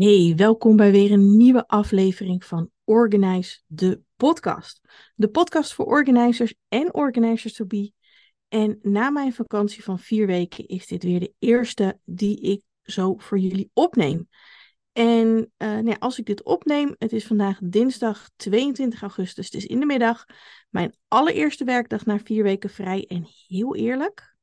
Hey, welkom bij weer een nieuwe aflevering van Organize, de podcast. De podcast voor organizers en organizers to be. En na mijn vakantie van vier weken is dit weer de eerste die ik zo voor jullie opneem. En uh, nou ja, als ik dit opneem, het is vandaag dinsdag 22 augustus, het is in de middag. Mijn allereerste werkdag na vier weken vrij. En heel eerlijk,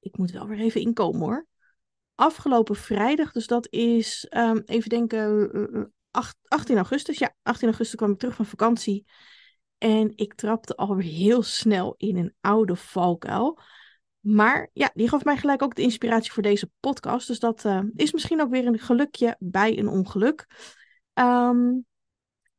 ik moet wel weer even inkomen hoor afgelopen vrijdag, dus dat is, um, even denken, 8, eh, 18 augustus. Ja, 18 augustus kwam ik terug van vakantie. En ik trapte alweer heel snel in een oude valkuil. Maar ja, die gaf mij gelijk ook de inspiratie voor deze podcast. Dus dat is misschien ook weer een gelukje bij een ongeluk. Um,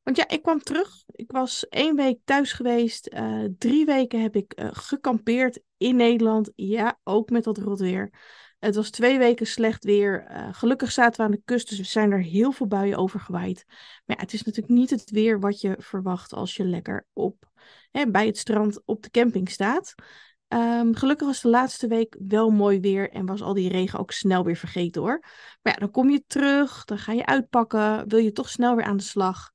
want ja, ik kwam terug. Ik was één week thuis geweest. Drie weken heb ik gekampeerd in Nederland. Ja, ook met dat rotweer. Het was twee weken slecht weer. Uh, gelukkig zaten we aan de kust, dus we zijn er heel veel buien over gewaaid. Maar ja, het is natuurlijk niet het weer wat je verwacht als je lekker op, hè, bij het strand op de camping staat. Um, gelukkig was de laatste week wel mooi weer en was al die regen ook snel weer vergeten hoor. Maar ja, dan kom je terug, dan ga je uitpakken, wil je toch snel weer aan de slag.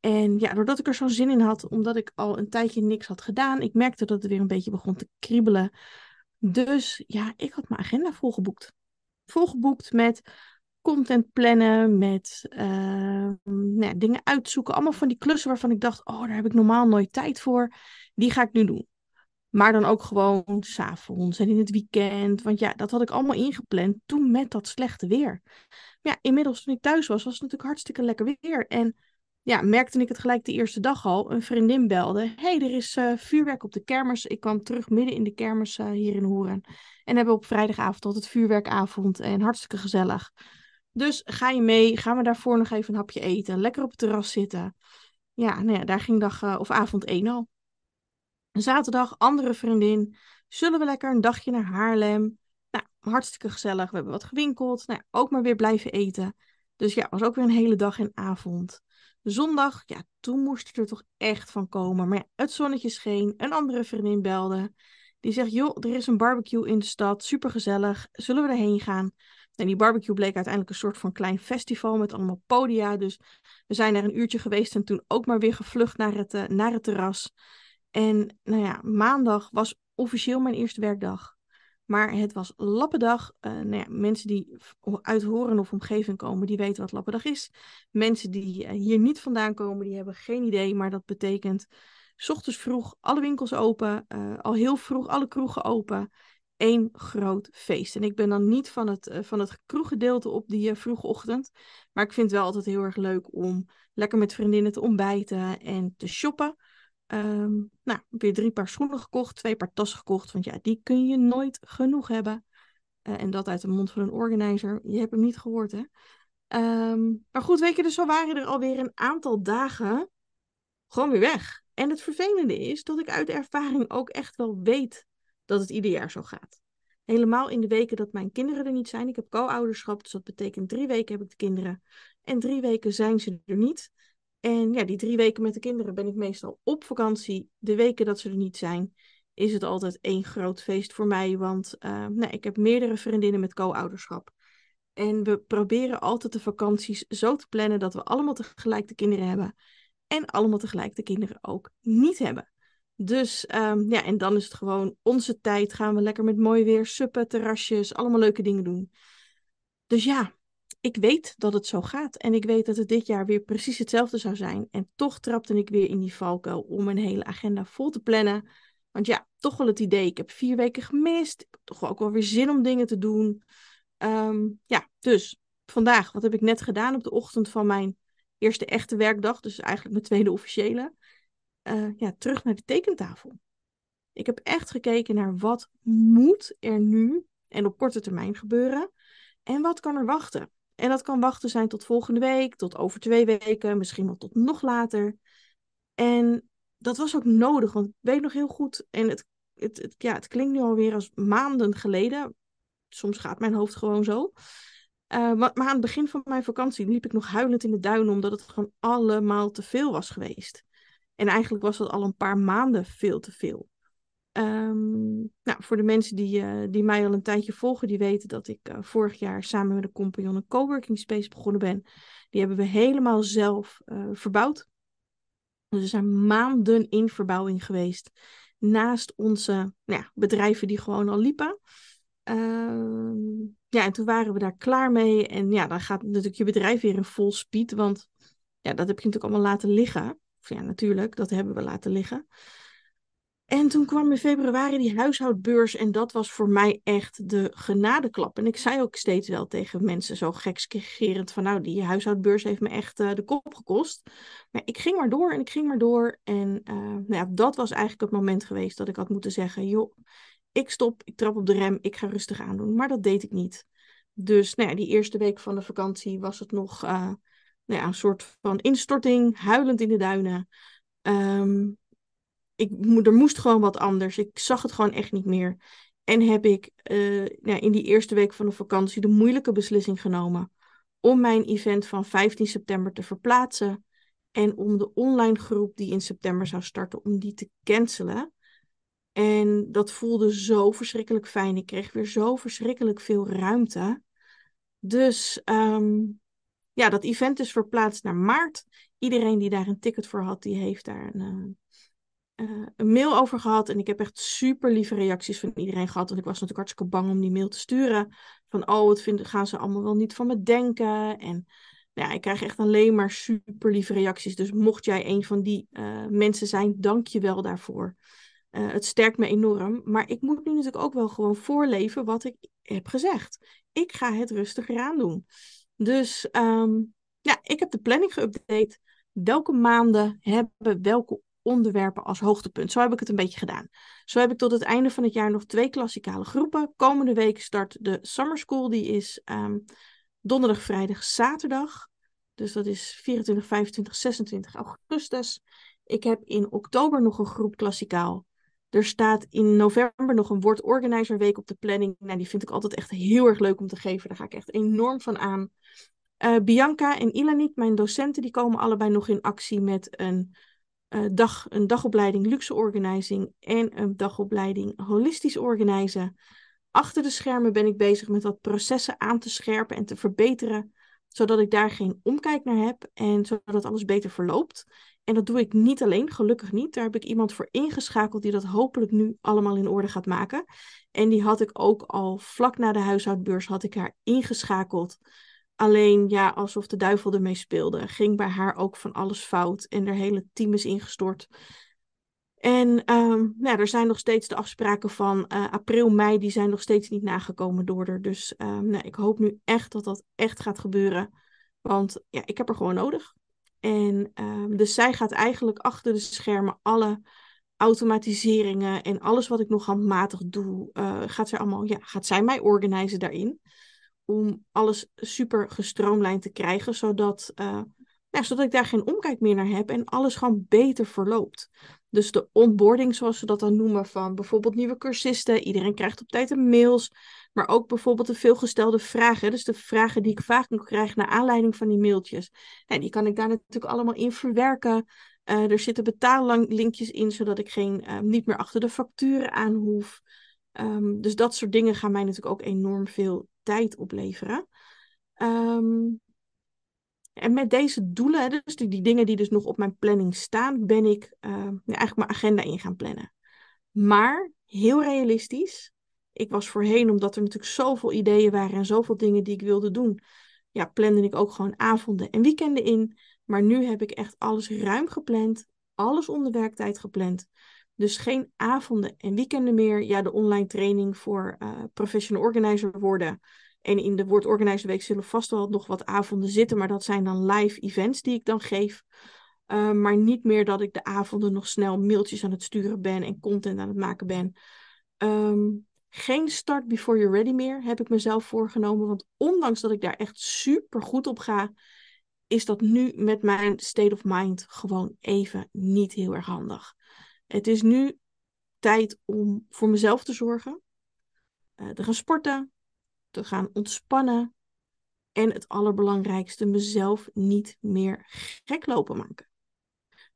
En ja, doordat ik er zo'n zin in had, omdat ik al een tijdje niks had gedaan, ik merkte dat het weer een beetje begon te kriebelen. Dus ja, ik had mijn agenda volgeboekt. Volgeboekt met content plannen, met uh, nou dingen uitzoeken. Allemaal van die klussen waarvan ik dacht, oh, daar heb ik normaal nooit tijd voor. Die ga ik nu doen. Maar dan ook gewoon s'avonds en in het weekend. Want ja, dat had ik allemaal ingepland toen met dat slechte weer. Maar ja, inmiddels toen ik thuis was, was het natuurlijk hartstikke lekker weer. En ja, merkte ik het gelijk de eerste dag al. Een vriendin belde. hey, er is uh, vuurwerk op de kermis. Ik kwam terug midden in de kermis uh, hier in Hoeren. En hebben op vrijdagavond altijd vuurwerkavond. En hartstikke gezellig. Dus ga je mee. Gaan we daarvoor nog even een hapje eten. Lekker op het terras zitten. Ja, nou ja, daar ging dag uh, of avond één al. Zaterdag, andere vriendin. Zullen we lekker een dagje naar Haarlem? Nou, hartstikke gezellig. We hebben wat gewinkeld. Nou, ook maar weer blijven eten. Dus ja, was ook weer een hele dag en avond. Zondag, ja, toen moest het er toch echt van komen. Maar het zonnetje scheen. Een andere vriendin belde. Die zegt, joh, er is een barbecue in de stad. Supergezellig. Zullen we erheen gaan? En die barbecue bleek uiteindelijk een soort van klein festival met allemaal podia. Dus we zijn er een uurtje geweest en toen ook maar weer gevlucht naar het, uh, naar het terras. En nou ja, maandag was officieel mijn eerste werkdag. Maar het was lappendag. Uh, nou ja, mensen die uit Horen of omgeving komen, die weten wat lappendag is. Mensen die uh, hier niet vandaan komen, die hebben geen idee. Maar dat betekent, s ochtends vroeg, alle winkels open. Uh, al heel vroeg, alle kroegen open. Eén groot feest. En ik ben dan niet van het, van het kroeggedeelte op die vroege ochtend. Maar ik vind het wel altijd heel erg leuk om lekker met vriendinnen te ontbijten en te shoppen. Um, nou, weer drie paar schoenen gekocht, twee paar tassen gekocht. Want ja, die kun je nooit genoeg hebben. Uh, en dat uit de mond van een organizer. Je hebt hem niet gehoord, hè? Um, maar goed, weet je, dus zo waren er alweer een aantal dagen gewoon weer weg. En het vervelende is dat ik uit ervaring ook echt wel weet dat het ieder jaar zo gaat. Helemaal in de weken dat mijn kinderen er niet zijn. Ik heb co-ouderschap, dus dat betekent drie weken heb ik de kinderen. En drie weken zijn ze er niet. En ja, die drie weken met de kinderen ben ik meestal op vakantie. De weken dat ze er niet zijn, is het altijd één groot feest voor mij. Want uh, nou, ik heb meerdere vriendinnen met co-ouderschap. En we proberen altijd de vakanties zo te plannen dat we allemaal tegelijk de kinderen hebben. En allemaal tegelijk de kinderen ook niet hebben. Dus um, ja, en dan is het gewoon onze tijd. Gaan we lekker met mooi weer, suppen, terrasjes, allemaal leuke dingen doen. Dus ja, ik weet dat het zo gaat. En ik weet dat het dit jaar weer precies hetzelfde zou zijn. En toch trapte ik weer in die valkuil om een hele agenda vol te plannen. Want ja, toch wel het idee, ik heb vier weken gemist. Ik heb toch ook wel weer zin om dingen te doen. Um, ja, dus vandaag, wat heb ik net gedaan op de ochtend van mijn eerste echte werkdag. Dus eigenlijk mijn tweede officiële. Uh, ja, terug naar de tekentafel. Ik heb echt gekeken naar wat moet er nu en op korte termijn gebeuren. En wat kan er wachten? En dat kan wachten zijn tot volgende week, tot over twee weken, misschien wel tot nog later. En dat was ook nodig, want ik weet nog heel goed, en het, het, ja, het klinkt nu alweer als maanden geleden. Soms gaat mijn hoofd gewoon zo. Uh, maar, maar, aan het begin van mijn vakantie liep ik nog huilend in de duinen, omdat het gewoon allemaal te veel was geweest. En eigenlijk was dat al een paar maanden veel te veel. Ehm, nou, voor de mensen die, uh, die mij al een tijdje volgen, die weten dat ik uh, vorig jaar samen met een compagnon een coworking space begonnen ben. Die hebben we helemaal zelf uh, verbouwd. Dus er zijn maanden in verbouwing geweest. Naast onze nou ja, bedrijven die gewoon al liepen. Ehm, ja, en toen waren we daar klaar mee. En ja, dan gaat natuurlijk je bedrijf weer in vol speed. Want ja, dat heb je natuurlijk allemaal laten liggen. Of ja, natuurlijk, dat hebben we laten liggen. En toen kwam in februari die huishoudbeurs en dat was voor mij echt de genadeklap. En ik zei ook steeds wel tegen mensen zo gekskerend van nou, die huishoudbeurs heeft me echt uh, de kop gekost. Maar ik ging maar door en ik ging maar door. En uh, nou ja, dat was eigenlijk het moment geweest dat ik had moeten zeggen, joh, ik stop, ik trap op de rem, ik ga rustig aandoen. Maar dat deed ik niet. Dus nou ja, die eerste week van de vakantie was het nog uh, nou ja, een soort van instorting, huilend in de duinen. Um, ik, er moest gewoon wat anders. Ik zag het gewoon echt niet meer. En heb ik uh, nou, in die eerste week van de vakantie de moeilijke beslissing genomen om mijn event van 15 september te verplaatsen. En om de online groep die in september zou starten, om die te cancelen. En dat voelde zo verschrikkelijk fijn. Ik kreeg weer zo verschrikkelijk veel ruimte. Dus um, ja, dat event is verplaatst naar maart. Iedereen die daar een ticket voor had, die heeft daar een, eh, uh, een mail over gehad. En ik heb echt super lieve reacties van iedereen gehad. Want ik was natuurlijk hartstikke bang om die mail te sturen. Van, oh, wat vinden, gaan ze allemaal wel niet van me denken? En nou ja, ik krijg echt alleen maar super lieve reacties. Dus mocht jij een van die uh, mensen zijn, dank je wel daarvoor. Uh, het sterkt me enorm. Maar ik moet nu natuurlijk ook wel gewoon voorleven wat ik heb gezegd. Ik ga het rustiger aan doen. Dus um, ja, ik heb de planning geüpdate. Welke maanden hebben welke onderwerpen als hoogtepunt. Zo heb ik het een beetje gedaan. Zo heb ik tot het einde van het jaar nog twee klassikale groepen. Komende week start de Summer School. Die is um, donderdag, vrijdag, zaterdag. Dus dat is 24, 25, 26 augustus. Ik heb in oktober nog een groep klassikaal. Er staat in november nog een Word Organizer Week op de planning. Nou, die vind ik altijd echt heel erg leuk om te geven. Daar ga ik echt enorm van aan. Uh, Bianca en Ilanit, mijn docenten, die komen allebei nog in actie met een uh, dag, een dagopleiding luxe organizing en een dagopleiding holistisch organiseren. Achter de schermen ben ik bezig met wat processen aan te scherpen en te verbeteren, zodat ik daar geen omkijk naar heb en zodat alles beter verloopt. En dat doe ik niet alleen, gelukkig niet. Daar heb ik iemand voor ingeschakeld die dat hopelijk nu allemaal in orde gaat maken. En die had ik ook al vlak na de huishoudbeurs had ik haar ingeschakeld. Alleen ja, alsof de duivel ermee speelde, ging bij haar ook van alles fout en haar hele team is ingestort. En um, nou, er zijn nog steeds de afspraken van uh, april, mei, die zijn nog steeds niet nagekomen door haar. Dus um, nou, ik hoop nu echt dat dat echt gaat gebeuren. Want ja, ik heb er gewoon nodig. En um, dus zij gaat eigenlijk achter de schermen alle automatiseringen en alles wat ik nog handmatig doe, uh, gaat, zij allemaal, ja, gaat zij mij organiseren daarin om alles super gestroomlijnd te krijgen, zodat, uh, ja, zodat ik daar geen omkijk meer naar heb en alles gewoon beter verloopt. Dus de onboarding, zoals ze dat dan noemen, van bijvoorbeeld nieuwe cursisten. Iedereen krijgt op tijd een mails. Maar ook bijvoorbeeld de veelgestelde vragen. Dus de vragen die ik vaak krijg naar aanleiding van die mailtjes. Nou, die kan ik daar natuurlijk allemaal in verwerken. Uh, er zitten betaallinkjes in, zodat ik geen, uh, niet meer achter de facturen aan hoef. Um, dus dat soort dingen gaan mij natuurlijk ook enorm veel tijd opleveren. Um, en met deze doelen, dus die, dingen die dus nog op mijn planning staan, ben ik uh, eigenlijk mijn agenda in gaan plannen. Maar heel realistisch. Ik was voorheen, omdat er natuurlijk zoveel ideeën waren en zoveel dingen die ik wilde doen, ja, plande ik ook gewoon avonden en weekenden in. Maar nu heb ik echt alles ruim gepland, alles onder werktijd gepland. Dus geen avonden en weekenden meer. Ja, de online training voor uh, professional organizer worden. En in de Word Organizer Week zullen vast wel nog wat avonden zitten. Maar dat zijn dan live events die ik dan geef. Uh, maar niet meer dat ik de avonden nog snel mailtjes aan het sturen ben en content aan het maken ben. Um, geen start before you're ready meer heb ik mezelf voorgenomen. Want ondanks dat ik daar echt super goed op ga, is dat nu met mijn state of mind gewoon even niet heel erg handig. Het is nu tijd om voor mezelf te zorgen, uh, te gaan sporten, te gaan ontspannen en het allerbelangrijkste, mezelf niet meer gek lopen maken.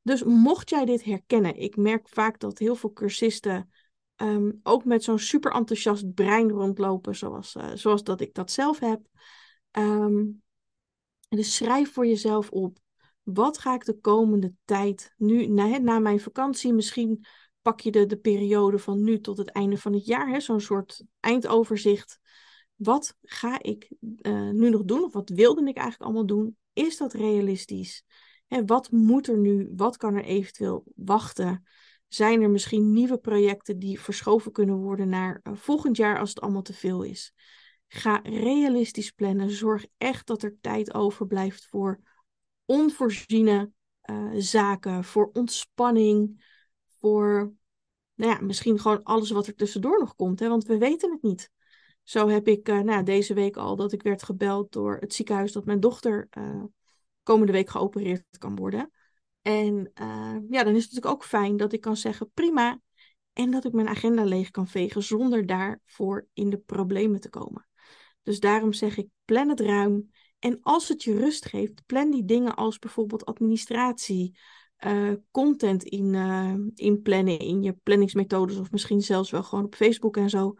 Dus mocht jij dit herkennen, ik merk vaak dat heel veel cursisten ehm, ook met zo'n super enthousiast brein rondlopen, zoals, uh, zoals dat ik dat zelf heb. Um, dus schrijf voor jezelf op. Wat ga ik de komende tijd nu, na, na mijn vakantie, misschien pak je de, de periode van nu tot het einde van het jaar, zo'n soort eindoverzicht. Wat ga ik uh, nu nog doen? Of wat wilde ik eigenlijk allemaal doen? Is dat realistisch? Hè, wat moet er nu? Wat kan er eventueel wachten? Zijn er misschien nieuwe projecten die verschoven kunnen worden naar uh, volgend jaar als het allemaal te veel is? Ga realistisch plannen. Zorg echt dat er tijd overblijft voor onvoorziene uh, zaken, voor ontspanning, voor nou ja, misschien gewoon alles wat er tussendoor nog komt. Hè? Want we weten het niet. Zo heb ik uh, nou, deze week al dat ik werd gebeld door het ziekenhuis dat mijn dochter uh, komende week geopereerd kan worden. En ja, dan is het natuurlijk ook fijn dat ik kan zeggen prima. En dat ik mijn agenda leeg kan vegen zonder daarvoor in de problemen te komen. Dus daarom zeg ik plan het ruim. En als het je rust geeft, plan die dingen als bijvoorbeeld administratie, uh, content in, uh, inplannen in je planningsmethodes of misschien zelfs wel gewoon op Facebook en zo.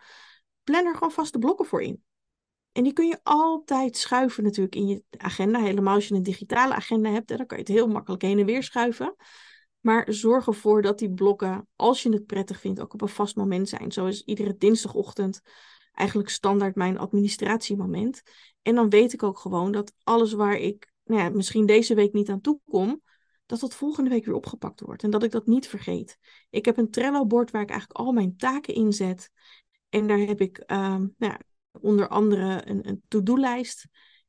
Plan er gewoon vaste blokken voor in. En die kun je altijd schuiven natuurlijk in je agenda. Helemaal als je een digitale agenda hebt, dan kan je het heel makkelijk heen en weer schuiven. Maar zorg ervoor dat die blokken, als je het prettig vindt, ook op een vast moment zijn. Zoals iedere dinsdagochtend eigenlijk standaard mijn administratiemoment. En dan weet ik ook gewoon dat alles waar ik nou ja, misschien deze week niet aan toe kom, dat dat volgende week weer opgepakt wordt. En dat ik dat niet vergeet. Ik heb een Trello-bord waar ik eigenlijk al mijn taken in zet. En daar heb ik um, nou onder andere een, een to-do-lijst.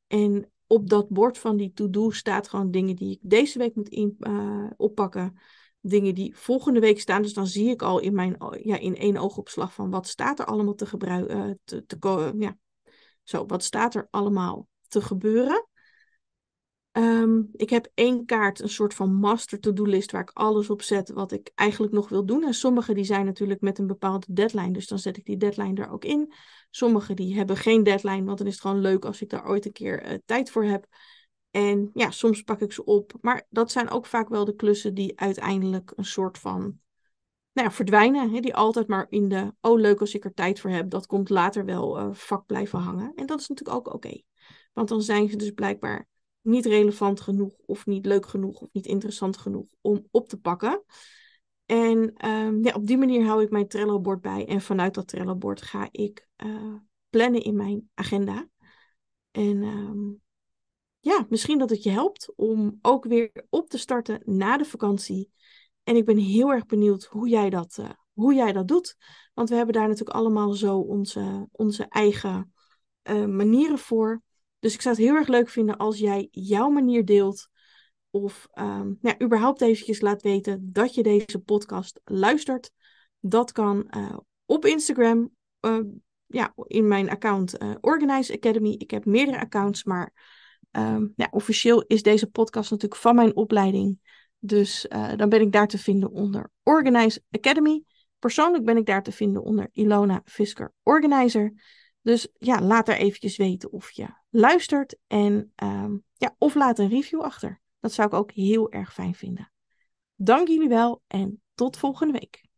En op dat bord van die to-do staat gewoon dingen die ik deze week moet uh, oppakken. Dingen die volgende week staan. Dus dan zie ik al in, mijn, ja, in één oogopslag van wat staat er allemaal te gebruiken. Uh, te, te, ja. Zo, wat staat er allemaal te gebeuren? Um, ik heb één kaart, een soort van master to-do-list, waar ik alles op zet wat ik eigenlijk nog wil doen. En sommige die zijn natuurlijk met een bepaalde deadline, dus dan zet ik die deadline er ook in. Sommige die hebben geen deadline, want dan is het gewoon leuk als ik daar ooit een keer uh, tijd voor heb. En ja, soms pak ik ze op. Maar dat zijn ook vaak wel de klussen die uiteindelijk een soort van nou ja, verdwijnen. Hè? Die altijd maar in de, oh leuk als ik er tijd voor heb, dat komt later wel uh, vak blijven hangen. En dat is natuurlijk ook oké. Want dan zijn ze dus blijkbaar niet relevant genoeg of niet leuk genoeg of niet interessant genoeg om op te pakken. En um, ja, op die manier hou ik mijn Trello-bord bij. En vanuit dat Trello-bord ga ik uh, plannen in mijn agenda. En um, ja, misschien dat het je helpt om ook weer op te starten na de vakantie. En ik ben heel erg benieuwd hoe jij dat, uh, hoe jij dat doet. Want we hebben daar natuurlijk allemaal zo onze, onze eigen uh, manieren voor. Dus ik zou het heel erg leuk vinden als jij jouw manier deelt. Of um, ja, überhaupt eventjes laat weten dat je deze podcast luistert. Dat kan uh, op Instagram. Ja, in mijn account Organize Academy. Ik heb meerdere accounts, maar um, ja, officieel is deze podcast natuurlijk van mijn opleiding. Dus dan ben ik daar te vinden onder Organize Academy. Persoonlijk ben ik daar te vinden onder Ilona Fisker Organizer. Dus ja, laat er eventjes weten of je luistert en um, ja, of laat een review achter. Dat zou ik ook heel erg fijn vinden. Dank jullie wel en tot volgende week.